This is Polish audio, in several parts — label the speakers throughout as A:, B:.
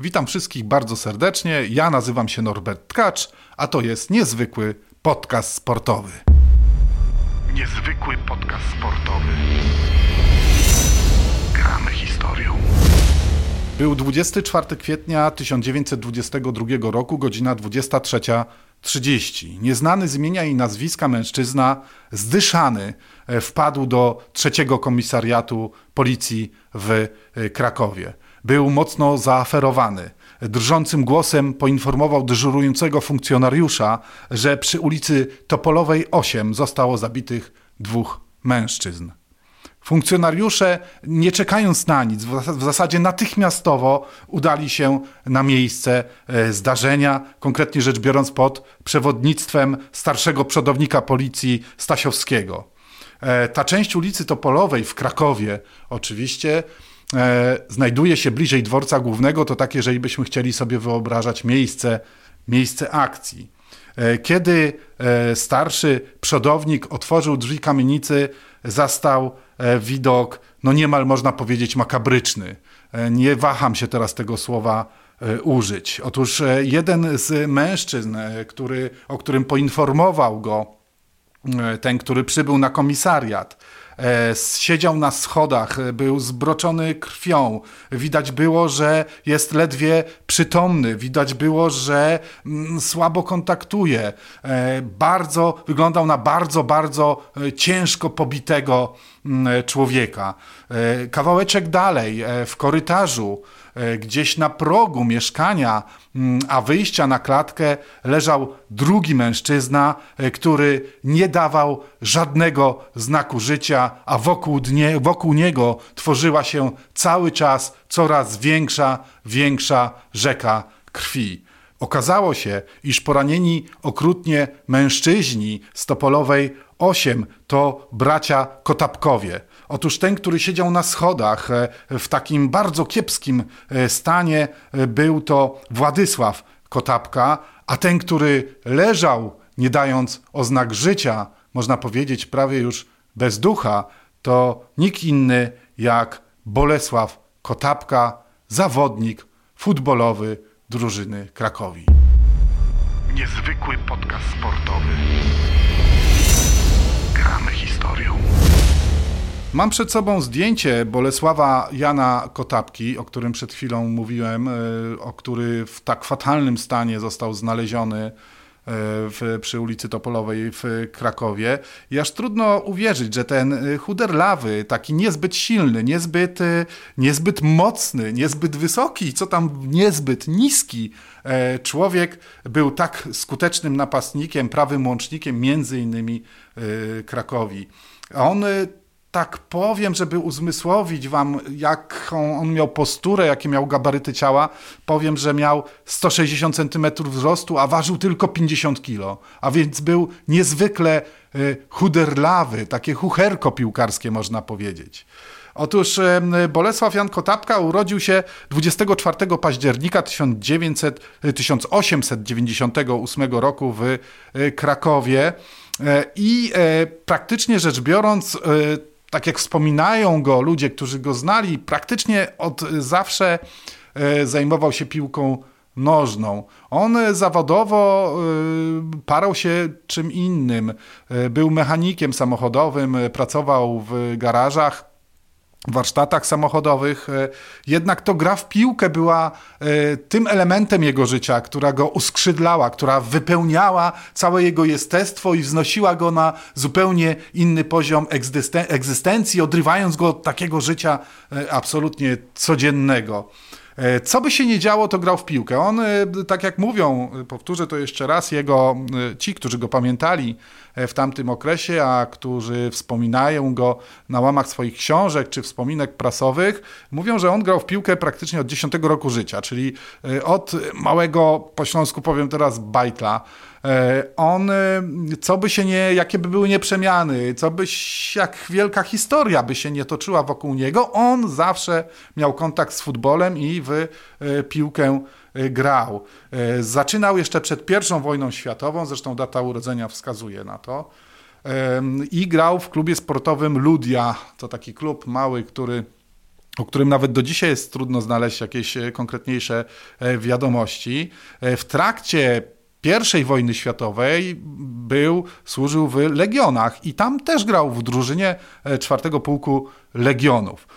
A: Witam wszystkich bardzo serdecznie. Ja nazywam się Norbert Tkacz, a to jest niezwykły podcast sportowy.
B: Niezwykły podcast sportowy. Gramy historią.
A: Był 24 kwietnia 1922 roku, godzina 23.30. Nieznany z imienia i nazwiska mężczyzna, zdyszany, e, wpadł do trzeciego komisariatu policji w e, Krakowie. Był mocno zaaferowany. Drżącym głosem poinformował dyżurującego funkcjonariusza, że przy ulicy Topolowej 8 zostało zabitych dwóch mężczyzn. Funkcjonariusze, nie czekając na nic, w zasadzie natychmiastowo udali się na miejsce e, zdarzenia, konkretnie rzecz biorąc pod przewodnictwem starszego przodownika policji Stasiowskiego. E, ta część ulicy Topolowej w Krakowie oczywiście znajduje się bliżej dworca głównego, to tak, jeżeli byśmy chcieli sobie wyobrażać miejsce, miejsce akcji. Kiedy starszy przodownik otworzył drzwi kamienicy, zastał E, widok, no niemal można powiedzieć makabryczny. E, nie waham się teraz tego słowa e, użyć. Otóż jeden z mężczyzn, który, o którym poinformował go ten, który przybył na komisariat, E, siedział na schodach, e, był zbroczony krwią. Widać było, że jest ledwie przytomny. Widać było, że mm, słabo kontaktuje. E, bardzo, wyglądał na bardzo, bardzo ciężko pobitego mm, człowieka. Kawałeczek dalej, w korytarzu, E, gdzieś na progu mieszkania, mm, a wyjścia na klatkę leżał drugi mężczyzna, e, który nie dawał żadnego znaku życia, a wokół, dnie, wokół niego tworzyła się cały czas coraz większa, większa rzeka krwi. Okazało się, iż poranieni okrutnie mężczyźni z Topolowej 8 to bracia Kotapkowie. Otóż ten, który siedział na schodach e, w takim bardzo kiepskim e, stanie, e, był to Władysław Kotapka, a ten, który leżał, nie dając oznak życia, można powiedzieć prawie już bez ducha, to nikt inny jak Bolesław Kotapka, zawodnik futbolowy drużyny Krakowi.
B: Niezwykły podcast sportowy.
A: Mam przed sobą zdjęcie Bolesława Jana Kotapki, o którym przed chwilą mówiłem, e, o który w tak fatalnym stanie został znaleziony e, w, przy ulicy Topolowej w Krakowie. I aż trudno uwierzyć, że ten e, chuderlawy, taki niezbyt silny, niezbyt, niezbyt mocny, niezbyt wysoki, co tam niezbyt niski człowiek był tak skutecznym napastnikiem, prawym łącznikiem między innymi Krakowi. On tak powiem, żeby uzmysłowić wam, jaką on miał posturę, jakie miał gabaryty ciała, powiem, że miał 160 cm wzrostu, a ważył tylko 50 kg. A więc był niezwykle y, chuderlawy, takie chucherko piłkarskie można powiedzieć. Otóż Bolesław Jan Kotapka urodził się 24 października 1900, 1898 roku w y, Krakowie e, i e, praktycznie rzecz biorąc tak jak wspominają go ludzie, którzy go znali, praktycznie od zawsze e, zajmował się piłką nożną. On zawodowo e, parał się czym innym. E, był mechanikiem samochodowym, pracował w garażach warsztatach samochodowych. E, jednak to gra w piłkę była e, tym elementem jego życia, która go uskrzydlała, która wypełniała całe jego jestestwo i wznosiła go na zupełnie inny poziom egzystencji, odrywając go od takiego życia e, absolutnie codziennego. Co by się nie działo, to grał w piłkę. On, tak jak mówią, powtórzę to jeszcze raz, jego, ci, którzy go pamiętali, w tamtym okresie, a którzy wspominają go na łamach swoich książek czy wspominek prasowych, mówią, że on grał w piłkę praktycznie od 10 roku życia, czyli e, od małego, po śląsku powiem teraz, bajtla. E, on, e, co by się nie, jakie by były nieprzemiany, co by, jak wielka historia by się nie toczyła wokół niego, on zawsze miał kontakt z futbolem i w piłkę Y, grał. Y, zaczynał jeszcze przed I wojną światową, zresztą data urodzenia wskazuje na to. I grał w klubie sportowym Ludia. To taki klub mały, który o którym nawet do dzisiaj jest trudno znaleźć jakieś konkretniejsze wiadomości. W trakcie I wojny światowej był, służył w legionach i tam też grał w drużynie czwartego pułku legionów.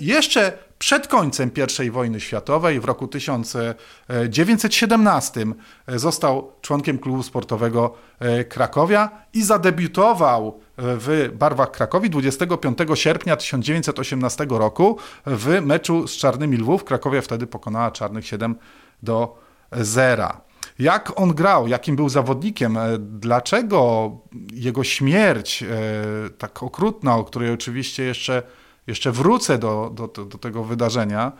A: Jeszcze przed końcem I wojny światowej w roku 1917 został członkiem klubu sportowego e, Krakowia i zadebiutował w barwach Krakowi 25 sierpnia 1918 roku w meczu z Czarnymi Lwów. Krakowia wtedy pokonała Czarnych 7 do 0 jak on grał, jakim był zawodnikiem, e, dlaczego jego śmierć, e, tak okrutna, o której oczywiście jeszcze jeszcze wrócę do, do, do, tego wydarzenia,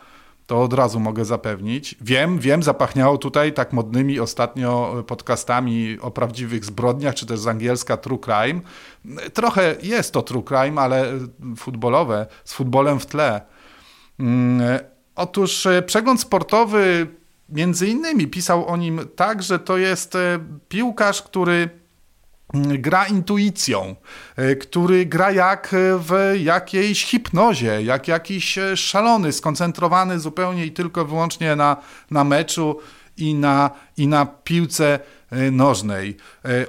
A: to od razu mogę zapewnić. Wiem, wiem, zapachniało tutaj tak modnymi ostatnio podcastami o prawdziwych zbrodniach, czy też z angielska true crime. Trochę jest to true crime, ale futbolowe, z futbolem w tle. Mm, otóż e, przegląd sportowy między innymi pisał o nim tak, że to jest e, piłkarz, który gra intuicją, e, który gra jak w jakiejś hipnozie, jak jakiś e, szalony, skoncentrowany zupełnie i tylko wyłącznie na, na meczu i na, i na piłce e, nożnej.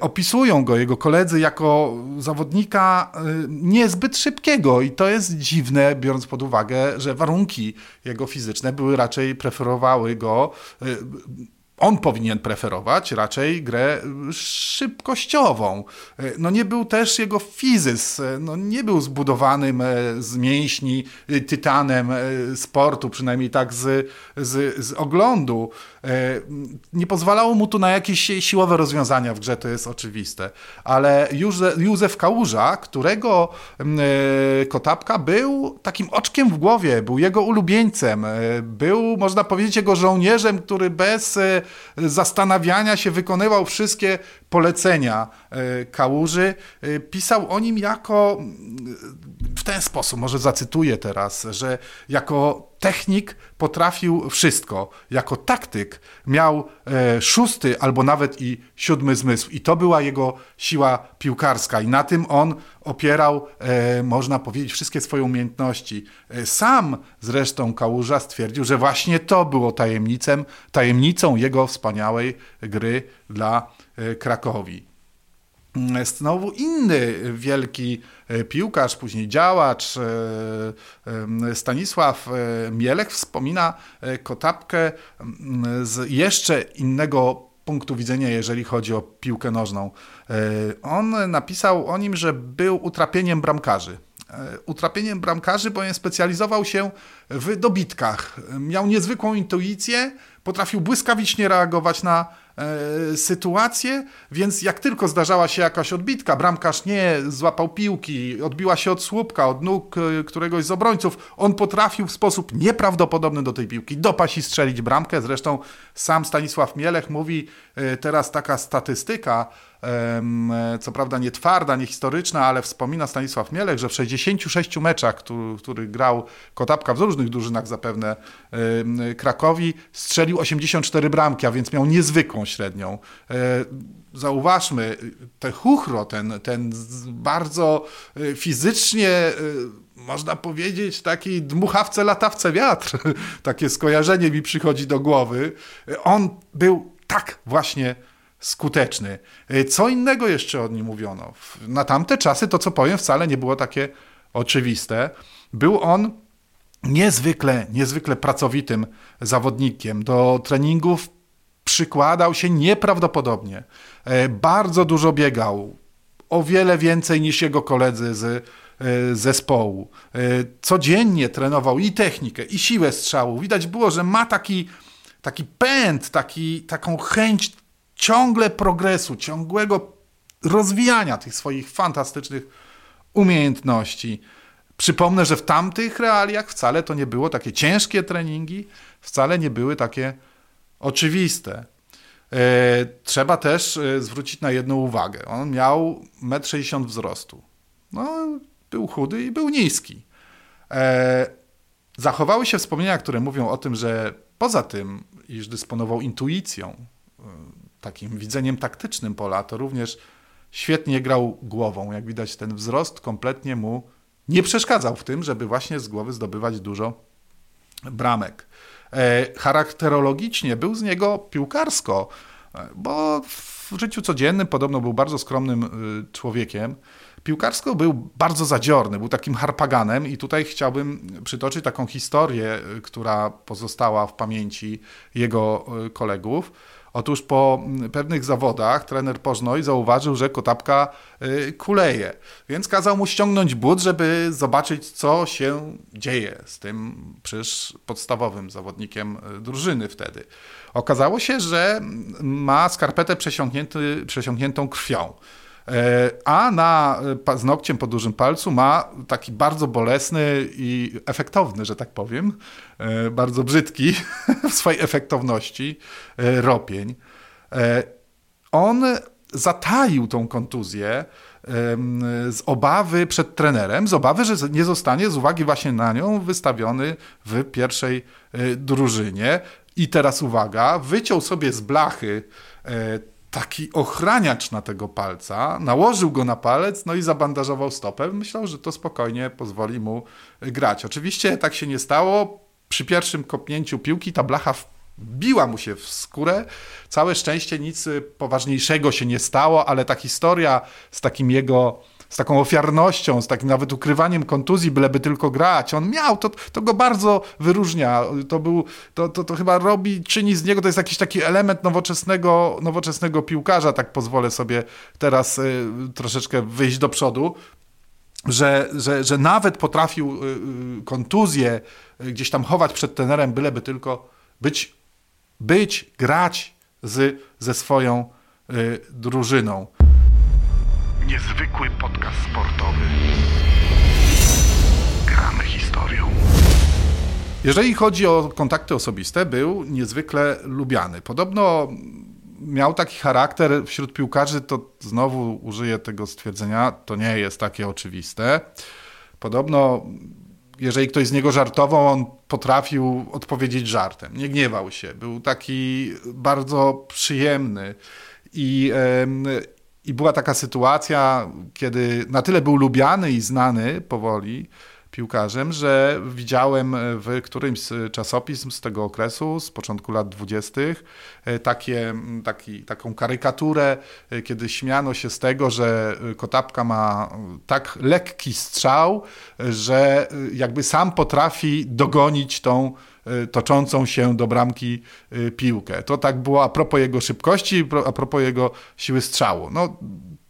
A: Opisują go jego koledzy jako zawodnika niezbyt szybkiego i to jest dziwne, biorąc pod uwagę, że warunki jego fizyczne były raczej preferowały go on powinien preferować raczej grę szybkościową. No nie był też jego fizys, no nie był zbudowanym e, z mięśni e, tytanem e, sportu, przynajmniej tak z, z, z oglądu. Nie pozwalało mu tu na jakieś siłowe rozwiązania w grze, to jest oczywiste. Ale Józef Kałuża, którego Kotapka był takim oczkiem w głowie, był jego ulubieńcem, był, można powiedzieć, jego żołnierzem, który bez zastanawiania się wykonywał wszystkie polecenia e, Kałuży. E, pisał o nim jako w ten sposób, może zacytuję teraz, że jako technik potrafił wszystko. Jako taktyk miał e, szósty albo nawet i siódmy zmysł. I to była jego siła piłkarska. I na tym on opierał, e, można powiedzieć, wszystkie swoje umiejętności. E, sam zresztą Kałuża stwierdził, że właśnie to było tajemnicą, tajemnicą jego wspaniałej gry dla e, Krakowi. Mm, znowu inny wielki piłkarz, później działacz, Stanisław Mielek wspomina Kotapkę mm, z jeszcze innego punktu widzenia, jeżeli chodzi o piłkę nożną. On napisał o nim, że był utrapieniem bramkarzy. Utrapieniem bramkarzy, bowiem specjalizował się w dobitkach. Miał niezwykłą intuicję, potrafił błyskawicznie reagować na e, sytuację, więc jak tylko zdarzała się jakaś odbitka, bramkarz nie złapał piłki, odbiła się od słupka, od nóg e, któregoś z obrońców, on potrafił w sposób nieprawdopodobny do tej piłki dopaść i strzelić bramkę. Zresztą sam Stanisław Mielech mówi e, teraz taka statystyka, co prawda nie twarda, nie historyczna, ale wspomina Stanisław Mielek, że w 66 meczach, w których grał Kotapka w różnych drużynach zapewne Krakowi, strzelił 84 bramki, a więc miał niezwykłą średnią. E, zauważmy, te chuchro, ten, ten bardzo e, fizycznie e, można powiedzieć, taki dmuchawce, latawce wiatr. Takie skojarzenie mi przychodzi do głowy. On był tak właśnie skuteczny. Y, co innego jeszcze od nim mówiono? Na tamte czasy to, co powiem, wcale nie było takie oczywiste. Był on niezwykle, niezwykle pracowitym zawodnikiem. Do treningów przykładał się nieprawdopodobnie. E, bardzo dużo biegał, o wiele więcej niż jego koledzy z e, zespołu. E, codziennie trenował i technikę, i siłę strzału. Widać było, że ma taki, taki pęd, taki, taką chęć ciągle progresu, ciągłego rozwijania tych swoich fantastycznych umiejętności. Przypomnę, że w tamtych realiach wcale to nie było takie ciężkie treningi, wcale nie były takie oczywiste. E, trzeba też e, zwrócić na jedną uwagę. On miał 1,60 m wzrostu. No, był chudy i był niski. E, zachowały się wspomnienia, które mówią o tym, że poza tym, iż dysponował intuicją, takim widzeniem taktycznym pola, to również świetnie grał głową. Jak widać, ten wzrost kompletnie mu nie przeszkadzał w tym, żeby właśnie z głowy zdobywać dużo bramek. E, charakterologicznie był z niego piłkarsko, e, bo w życiu codziennym podobno był bardzo skromnym y, człowiekiem. Piłkarsko był bardzo zadziorny, był takim harpaganem i tutaj chciałbym przytoczyć taką historię, która pozostała w pamięci jego kolegów. Otóż po mm, pewnych zawodach trener Pożnoj zauważył, że Kotapka y, kuleje, więc kazał mu ściągnąć but, żeby zobaczyć, co się dzieje z tym przecież podstawowym zawodnikiem drużyny wtedy. Okazało się, że ma skarpetę przesiąkniętą krwią. E, a na e, paznokciem po dużym palcu ma taki bardzo bolesny i efektowny, że tak powiem, e, bardzo brzydki w swojej efektowności ropień. On zataił tą kontuzję z obawy przed trenerem, z obawy, że nie zostanie z uwagi właśnie na nią wystawiony w pierwszej drużynie. I teraz uwaga, wyciął sobie z blachy taki ochraniacz na tego palca, nałożył go na palec, no i zabandażował stopę. Myślał, że to spokojnie pozwoli mu grać. Oczywiście tak się nie stało. Przy pierwszym kopnięciu piłki ta blacha wbiła mu się w skórę. Całe szczęście nic poważniejszego się nie stało, ale ta historia z takim jego z taką ofiarnością, z takim nawet ukrywaniem kontuzji, byleby tylko grać. On miał, to, to go bardzo wyróżnia. To, był, to, to, to chyba robi, czyni z niego, to jest jakiś taki element nowoczesnego, nowoczesnego piłkarza, tak pozwolę sobie teraz y, troszeczkę wyjść do przodu. Że, że, że nawet potrafił y, y, kontuzję y, gdzieś tam chować przed trenerem, byleby tylko być, być grać z, ze swoją y, drużyną.
B: Niezwykły podcast sportowy. Gramy historią.
A: Jeżeli chodzi o kontakty osobiste, był niezwykle lubiany. Podobno miał taki charakter wśród piłkarzy, to znowu użyję tego stwierdzenia, to nie jest takie oczywiste. Podobno, jeżeli ktoś z niego żartował, on potrafił odpowiedzieć żartem. Nie gniewał się. Był taki bardzo przyjemny i i była taka sytuacja, kiedy na tyle był lubiany i znany powoli piłkarzem, że widziałem w którymś z czasopism z tego okresu, z początku lat dwudziestych, takie, taki, taką karykaturę, kiedy śmiano się z tego, że Kotapka ma tak lekki strzał, że jakby sam potrafi dogonić tą toczącą się do bramki piłkę. To tak było a propos jego szybkości, a propos jego siły strzału. No,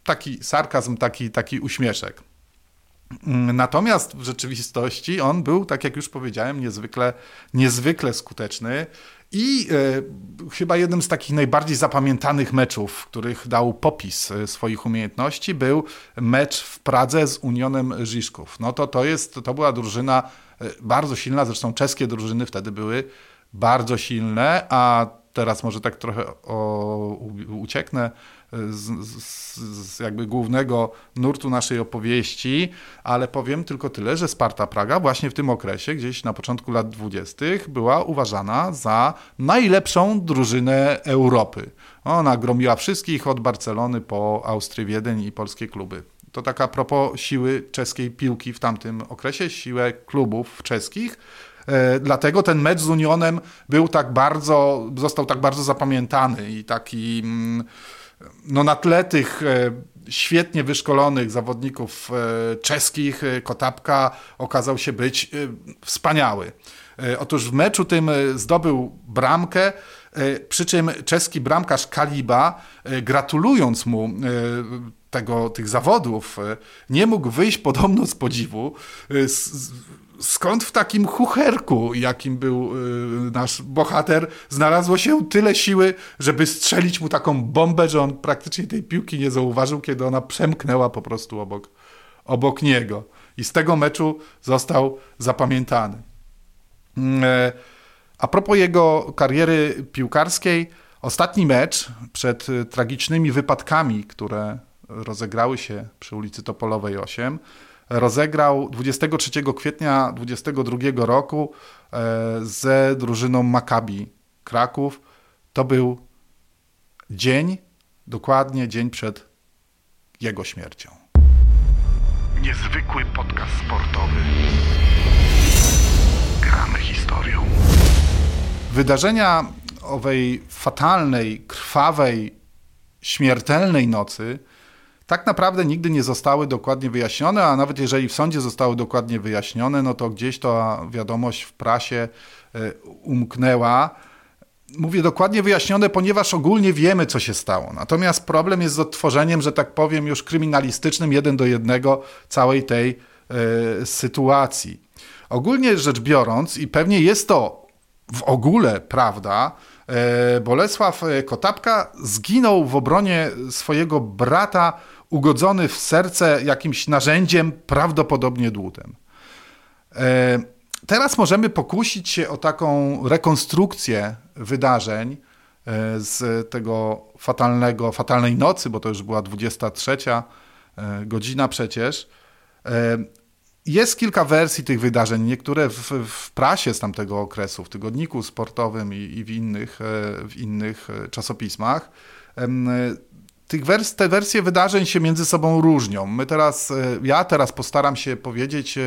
A: taki sarkazm, taki, taki uśmieszek. Mm, natomiast w rzeczywistości on był, tak jak już powiedziałem, niezwykle, niezwykle skuteczny i e, chyba jednym z takich najbardziej zapamiętanych meczów, w których dał popis e, swoich umiejętności, był mecz w Pradze z Unionem Żiszków. No to, to, jest, to była drużyna e, bardzo silna, zresztą czeskie drużyny wtedy były bardzo silne, a teraz może tak trochę o, ucieknę z, z, z, jakby głównego nurtu naszej opowieści, ale powiem tylko tyle, że Sparta Praga właśnie w tym okresie, gdzieś na początku lat dwudziestych, była uważana za najlepszą drużynę Europy. Ona gromiła wszystkich od Barcelony po Austrię, Wiedeń i polskie kluby. To taka propos siły czeskiej piłki w tamtym okresie, siłę klubów czeskich. E, dlatego ten mecz z Unionem był tak bardzo, został tak bardzo zapamiętany i taki mm, no na tle tych e, świetnie wyszkolonych zawodników e, czeskich Kotapka okazał się być wspaniały. Otóż w meczu tym zdobył bramkę, przy czym czeski bramkarz Kaliba, gratulując mu tego, tych zawodów, nie mógł wyjść podobno z podziwu skąd w takim chucherku, jakim był y, nasz bohater, znalazło się tyle siły, żeby strzelić mu taką bombę, że on praktycznie tej piłki nie zauważył, kiedy ona przemknęła po prostu obok, obok niego. I z tego meczu został zapamiętany. Mm, e, a propos jego kariery piłkarskiej, ostatni mecz przed tragicznymi wypadkami, które rozegrały się przy ulicy Topolowej 8, rozegrał 23 kwietnia 2022 roku e, ze drużyną Maccabi Kraków. To był dzień, dokładnie dzień przed jego śmiercią.
B: Niezwykły podcast sportowy. Czekamy historią.
A: Wydarzenia owej fatalnej, krwawej, śmiertelnej nocy tak naprawdę nigdy nie zostały dokładnie wyjaśnione, a nawet jeżeli w sądzie zostały dokładnie wyjaśnione, no to gdzieś ta wiadomość w prasie e, umknęła. Mówię dokładnie wyjaśnione, ponieważ ogólnie wiemy, co się stało. Natomiast problem jest z odtworzeniem, że tak powiem, już kryminalistycznym jeden do jednego całej tej y, sytuacji. Ogólnie rzecz biorąc, i pewnie jest to w ogóle prawda, y, Bolesław Kotapka zginął w obronie swojego brata, ugodzony w serce jakimś narzędziem, prawdopodobnie dłutem. Y, teraz możemy pokusić się o taką rekonstrukcję wydarzeń e, z tego fatalnego, fatalnej nocy, bo to już była 23 e, godzina przecież. E, jest kilka wersji tych wydarzeń, niektóre w, w prasie z tamtego okresu, w tygodniku sportowym i, i w, innych, w innych czasopismach. Tych wers te wersje wydarzeń się między sobą różnią. My teraz, ja teraz postaram się powiedzieć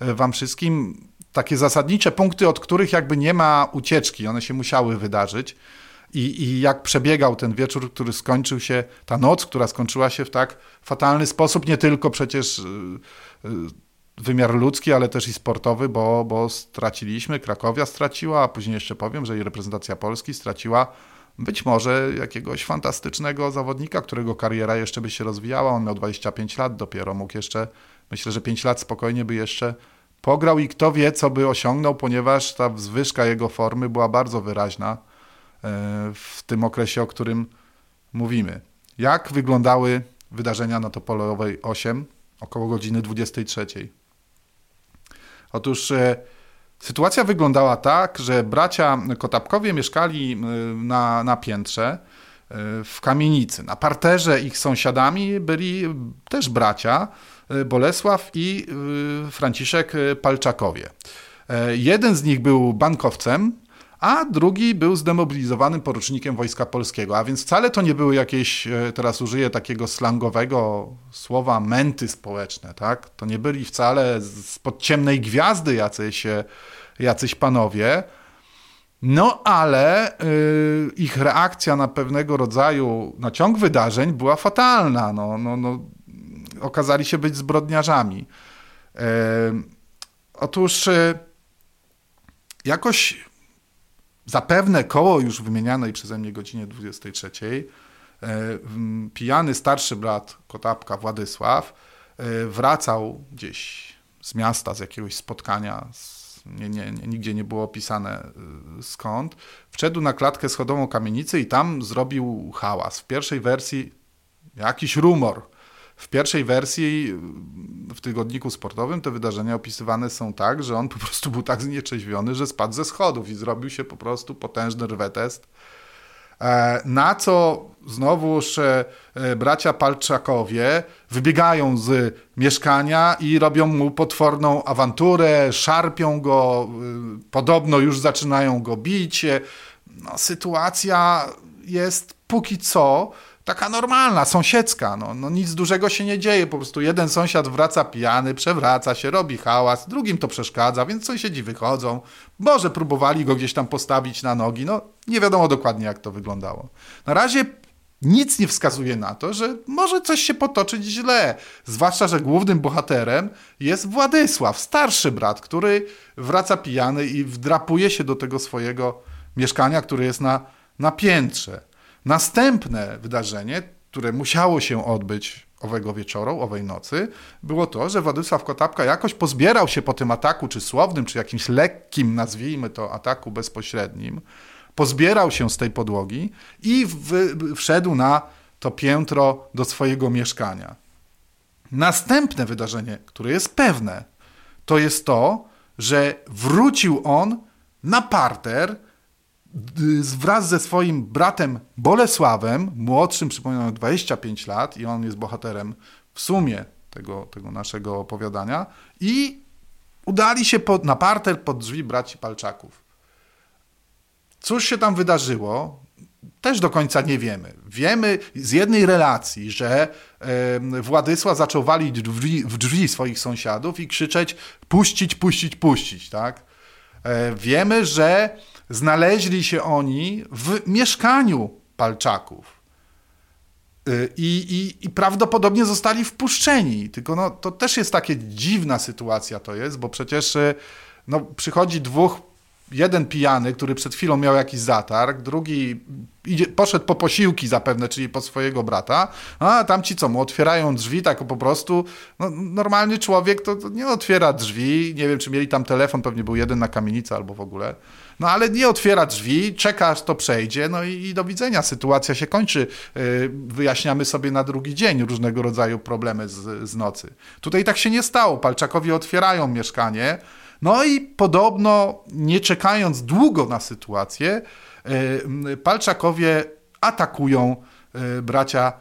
A: Wam wszystkim takie zasadnicze punkty, od których jakby nie ma ucieczki, one się musiały wydarzyć. I, I jak przebiegał ten wieczór, który skończył się, ta noc, która skończyła się w tak fatalny sposób, nie tylko przecież wymiar ludzki, ale też i sportowy, bo, bo straciliśmy, Krakowia straciła, a później jeszcze powiem, że i reprezentacja Polski straciła być może jakiegoś fantastycznego zawodnika, którego kariera jeszcze by się rozwijała. On miał 25 lat dopiero, mógł jeszcze, myślę, że 5 lat spokojnie by jeszcze pograł i kto wie, co by osiągnął, ponieważ ta zwyżka jego formy była bardzo wyraźna e, w tym okresie, o którym mówimy. Jak wyglądały wydarzenia na Topolowej 8 około godziny 23? Otóż e, sytuacja wyglądała tak, że bracia Kotapkowie mieszkali na, na piętrze e, w kamienicy. Na parterze ich sąsiadami byli też bracia, E, Bolesław i Franciszek Palczakowie. E, jeden z nich był bankowcem, a drugi był zdemobilizowanym porucznikiem Wojska Polskiego. A więc wcale to nie były jakieś, teraz użyję takiego slangowego słowa, menty społeczne. Tak? To nie byli wcale spod ciemnej gwiazdy jacyś, jacyś panowie. No ale y, ich reakcja na pewnego rodzaju, na ciąg wydarzeń była fatalna. No, no, no, okazali się być zbrodniarzami. E, otóż e, jakoś zapewne koło już wymienianej przeze mnie godzinie 23 e, pijany starszy brat Kotapka Władysław wracał gdzieś z miasta, z jakiegoś spotkania, nie, nie, nie, nigdzie nie było opisane skąd, wszedł na klatkę schodową kamienicy i tam zrobił hałas. W pierwszej wersji jakiś rumor w pierwszej wersji w tygodniku sportowym te wydarzenia opisywane są tak, że on po prostu był tak znieczeźwiony, że spadł ze schodów i zrobił się po prostu potężny rwetest. E, na co znowuż e, bracia Palczakowie wybiegają z mieszkania i robią mu potworną awanturę, szarpią go, e, podobno już zaczynają go bić. No, sytuacja jest póki co taka normalna, sąsiedzka. No, no nic dużego się nie dzieje, po prostu jeden sąsiad wraca pijany, przewraca się, robi hałas, drugim to przeszkadza, więc sąsiedzi wychodzą. Może próbowali go gdzieś tam postawić na nogi, no nie wiadomo dokładnie jak to wyglądało. Na razie nic nie wskazuje na to, że może coś się potoczyć źle. Zwłaszcza, że głównym bohaterem jest Władysław, starszy brat, który wraca pijany i wdrapuje się do tego swojego mieszkania, które jest na, na piętrze. Następne wydarzenie, które musiało się odbyć owego wieczoru, owej nocy, było to, że Władysław Kotapka jakoś pozbierał się po tym ataku, czy słownym, czy jakimś lekkim, nazwijmy to, ataku bezpośrednim, pozbierał się z tej podłogi i wszedł na to piętro do swojego mieszkania. Następne wydarzenie, które jest pewne, to jest to, że wrócił on na parter, wraz ze swoim bratem Bolesławem, młodszym, przypominam, 25 lat i on jest bohaterem w sumie tego, tego naszego opowiadania i udali się pod, na parter pod drzwi braci Palczaków. Cóż się tam wydarzyło? Też do końca nie wiemy. Wiemy z jednej relacji, że e, Władysław zaczął walić drzwi, w drzwi swoich sąsiadów i krzyczeć puścić, puścić, puścić, tak? E, wiemy, że znaleźli się oni w mieszkaniu Palczaków. E, I, i, I, prawdopodobnie zostali wpuszczeni. Tylko no, to też jest takie dziwna sytuacja to jest, bo przecież e, no, przychodzi dwóch jeden pijany, który przed chwilą miał jakiś zatarg, drugi idzie, poszedł po posiłki zapewne, czyli po swojego brata, a tam ci co, mu otwierają drzwi tak po prostu, no, normalny człowiek to, to, nie otwiera drzwi, nie wiem czy mieli tam telefon, pewnie był jeden na kamienicę albo w ogóle, no ale nie otwiera drzwi, czeka aż to przejdzie, no i, i do widzenia, sytuacja się kończy, yy, wyjaśniamy sobie na drugi dzień różnego rodzaju problemy z, z nocy. Tutaj tak się nie stało, Palczakowi otwierają mieszkanie, no i podobno, nie czekając długo na sytuację, e, Palczakowie atakują e, bracia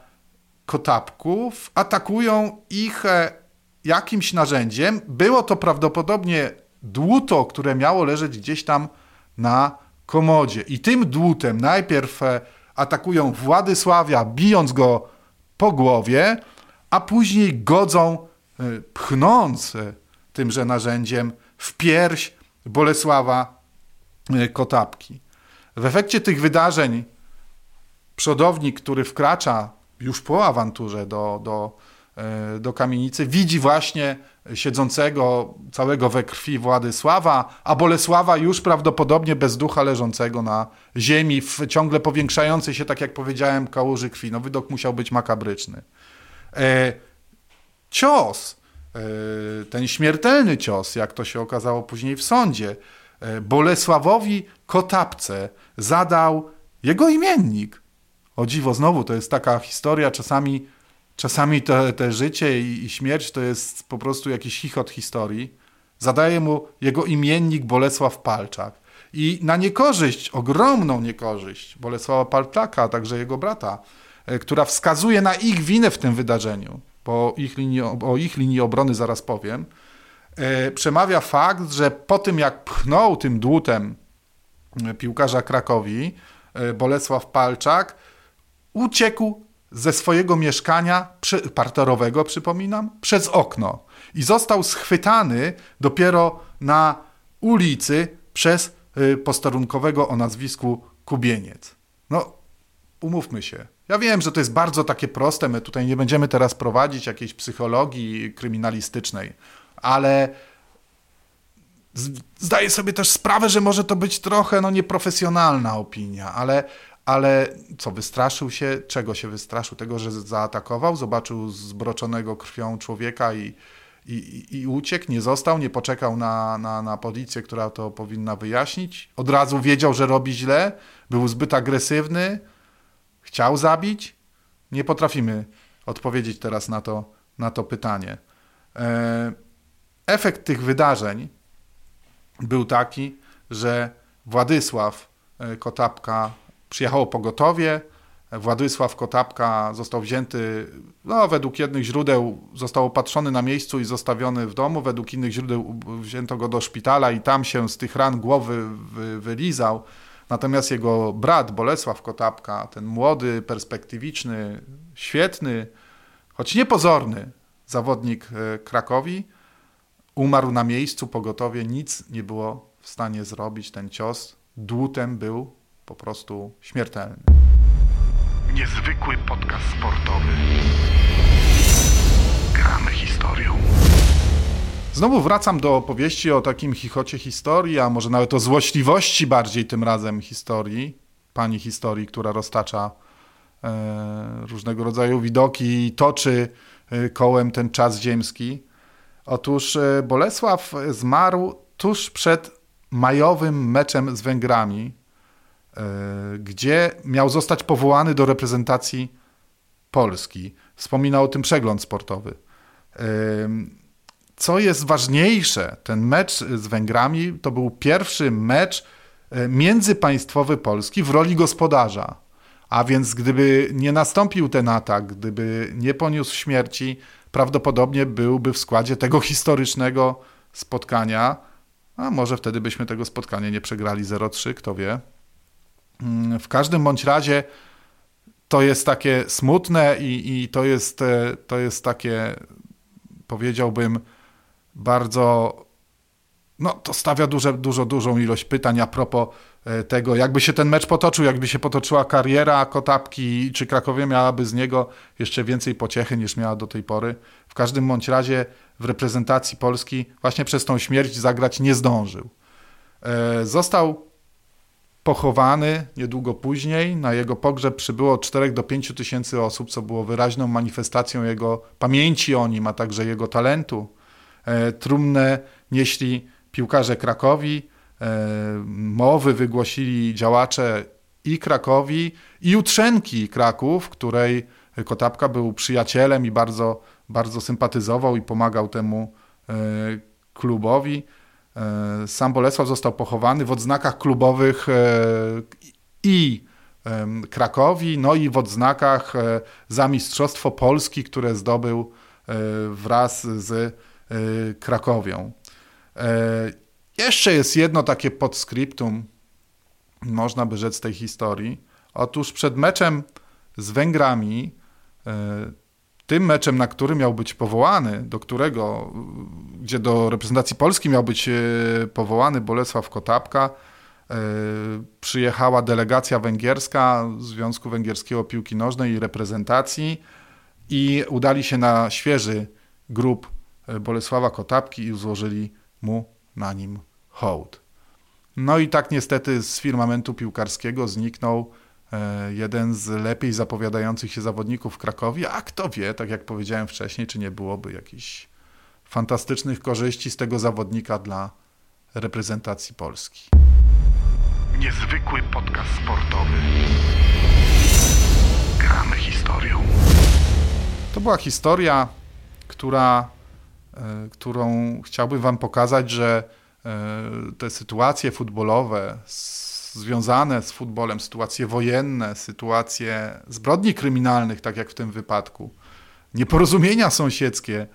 A: Kotapków, atakują ich e, jakimś narzędziem. Było to prawdopodobnie dłuto, które miało leżeć gdzieś tam na komodzie. I tym dłutem najpierw atakują Władysławia, bijąc go po głowie, a później godzą, pchnąc tymże narzędziem w pierś Bolesława e, Kotapki. W efekcie tych wydarzeń przodownik, który wkracza już po awanturze do, do, e, do kamienicy, widzi właśnie siedzącego całego we krwi Władysława, a Bolesława już prawdopodobnie bez ducha leżącego na ziemi, w ciągle powiększającej się, tak jak powiedziałem, kałuży krwi. No wydok musiał być makabryczny. E, cios E, ten śmiertelny cios, jak to się okazało później w sądzie, e, Bolesławowi Kotapce zadał jego imiennik. O dziwo, znowu to jest taka historia, czasami, czasami te życie i, i śmierć to jest po prostu jakiś chichot historii. Zadaje mu jego imiennik Bolesław Palczak. I na niekorzyść, ogromną niekorzyść Bolesława Palczaka, a także jego brata, e, która wskazuje na ich winę w tym wydarzeniu, bo ich linii, o ich linii obrony zaraz powiem, e, przemawia fakt, że po tym jak pchnął tym dłutem e, piłkarza Krakowi, Bolesław Palczak, uciekł ze swojego mieszkania parterowego, przypominam, przez okno i został schwytany dopiero na ulicy przez posterunkowego o nazwisku Kubieniec. No, umówmy się, ja wiem, że to jest bardzo takie proste, my tutaj nie będziemy teraz prowadzić jakiejś psychologii kryminalistycznej, ale zdaję sobie też sprawę, że może to być trochę no, nieprofesjonalna opinia, ale, ale co, wystraszył się? Czego się wystraszył? Tego, że zaatakował, zobaczył zbroczonego krwią człowieka i, i, i uciekł, nie został, nie poczekał na, na, na policję, która to powinna wyjaśnić. Od razu wiedział, że robi źle, był zbyt agresywny, chciał zabić? Nie potrafimy odpowiedzieć teraz na to, na to pytanie. E, efekt tych wydarzeń był taki, że Władysław e, Kotapka przyjechało pogotowie, Władysław Kotapka został wzięty, no według jednych źródeł został opatrzony na miejscu i zostawiony w domu, według innych źródeł wzięto go do szpitala i tam się z tych ran głowy wylizał. Natomiast jego brat Bolesław Kotapka, ten młody, perspektywiczny, świetny, choć niepozorny zawodnik e, Krakowi, umarł na miejscu pogotowie, nic nie było w stanie zrobić. Ten cios dłutem był po prostu śmiertelny.
B: Niezwykły podcast sportowy. Gramy historią.
A: Znowu wracam do opowieści o takim chichocie historii, a może nawet o złośliwości bardziej tym razem historii, pani historii, która roztacza e, różnego rodzaju widoki i toczy e, kołem ten czas ziemski. Otóż e, Bolesław zmarł tuż przed majowym meczem z Węgrami, gdzie miał zostać powołany do reprezentacji Polski. Wspominał o tym przegląd sportowy. E, co jest ważniejsze, ten mecz z Węgrami to był pierwszy mecz e, międzypaństwowy Polski w roli gospodarza. A więc gdyby nie nastąpił ten atak, gdyby nie poniósł śmierci, prawdopodobnie byłby w składzie tego historycznego spotkania, a może wtedy byśmy tego spotkania nie przegrali 0-3, kto wie. W każdym bądź razie to jest takie smutne i, i to, jest, e, to jest takie, powiedziałbym, bardzo no to stawia duże, dużo, dużą ilość pytań a propos e, tego, jakby się ten mecz potoczył, jakby się potoczyła kariera Kotapki, czy Krakowie miałaby z niego jeszcze więcej pociechy niż miała do tej pory. W każdym bądź razie w reprezentacji Polski właśnie przez tą śmierć zagrać nie zdążył. E, został pochowany niedługo później. Na jego pogrzeb przybyło 4 do 5 tysięcy osób, co było wyraźną manifestacją jego pamięci o nim, a także jego talentu. E, trumnę nieśli piłkarze Krakowi, e, mowy wygłosili działacze i Krakowi, i Jutrzenki Kraków, której Kotapka był przyjacielem i bardzo, bardzo sympatyzował i pomagał temu e, klubowi. E, sam Bolesław został pochowany w odznakach klubowych i Krakowi, no i w odznakach za Mistrzostwo Polski, które zdobył wraz z Krakowią. E, jeszcze jest jedno takie podscriptum, można by rzec tej historii. Otóż przed meczem z Węgrami, e, tym meczem, na który miał być powołany, do którego, gdzie do reprezentacji Polski miał być e, powołany Bolesław Kotapka, przyjechała delegacja węgierska Związku Węgierskiego Piłki Nożnej i Reprezentacji i udali się na świeży grób Bolesława Kotapki i złożyli mu na nim hołd. No i tak niestety z firmamentu piłkarskiego zniknął e, jeden z lepiej zapowiadających się zawodników w Krakowie, a kto wie, tak jak powiedziałem wcześniej, czy nie byłoby jakichś fantastycznych korzyści z tego zawodnika dla reprezentacji Polski.
B: Niezwykły podcast sportowy. Gramy historią.
A: To była historia, która E, którą chciałbym Wam pokazać, że e, te sytuacje futbolowe związane z futbolem, sytuacje wojenne, sytuacje zbrodni kryminalnych, tak jak w tym wypadku, nieporozumienia sąsiedzkie,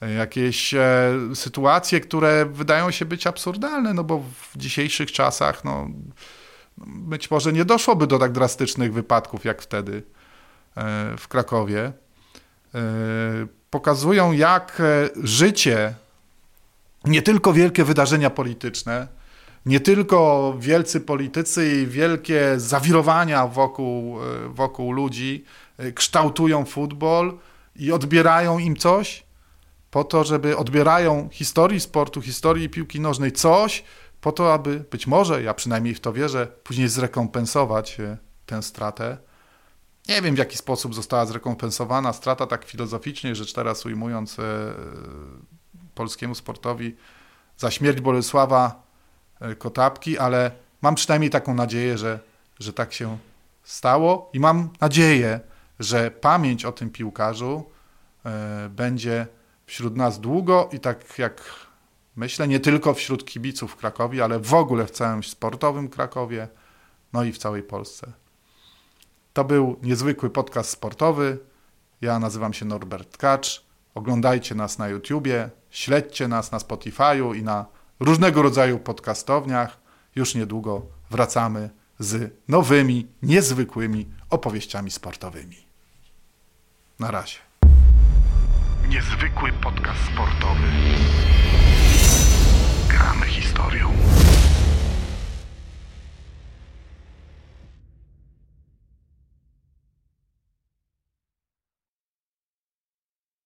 A: e, jakieś sytuacje, które wydają się być absurdalne, no bo w dzisiejszych czasach no, być może nie doszłoby do tak drastycznych wypadków jak wtedy w Krakowie. Pokazują, jak e, życie, nie tylko wielkie wydarzenia polityczne, nie tylko wielcy politycy i wielkie zawirowania wokół, e, wokół ludzi e, kształtują futbol i odbierają im coś, po to, żeby odbierają historii sportu, historii piłki nożnej coś, po to, aby być może, ja przynajmniej w to wierzę, później zrekompensować tę stratę. Nie wiem, w jaki sposób została zrekompensowana strata tak filozoficznie, rzecz teraz ujmując e, polskiemu sportowi za śmierć Bolesława e, Kotapki, ale mam przynajmniej taką nadzieję, że, że tak się stało i mam nadzieję, że pamięć o tym piłkarzu e, będzie wśród nas długo i tak jak myślę, nie tylko wśród kibiców w Krakowie, ale w ogóle w całym sportowym Krakowie, no i w całej Polsce. To był niezwykły podcast sportowy. Ja nazywam się Norbert Kacz. Oglądajcie nas na YouTubie, śledźcie nas na Spotify'u i na różnego rodzaju podcastowniach. Już niedługo wracamy z nowymi, niezwykłymi opowieściami sportowymi. Na razie.
B: Niezwykły podcast sportowy.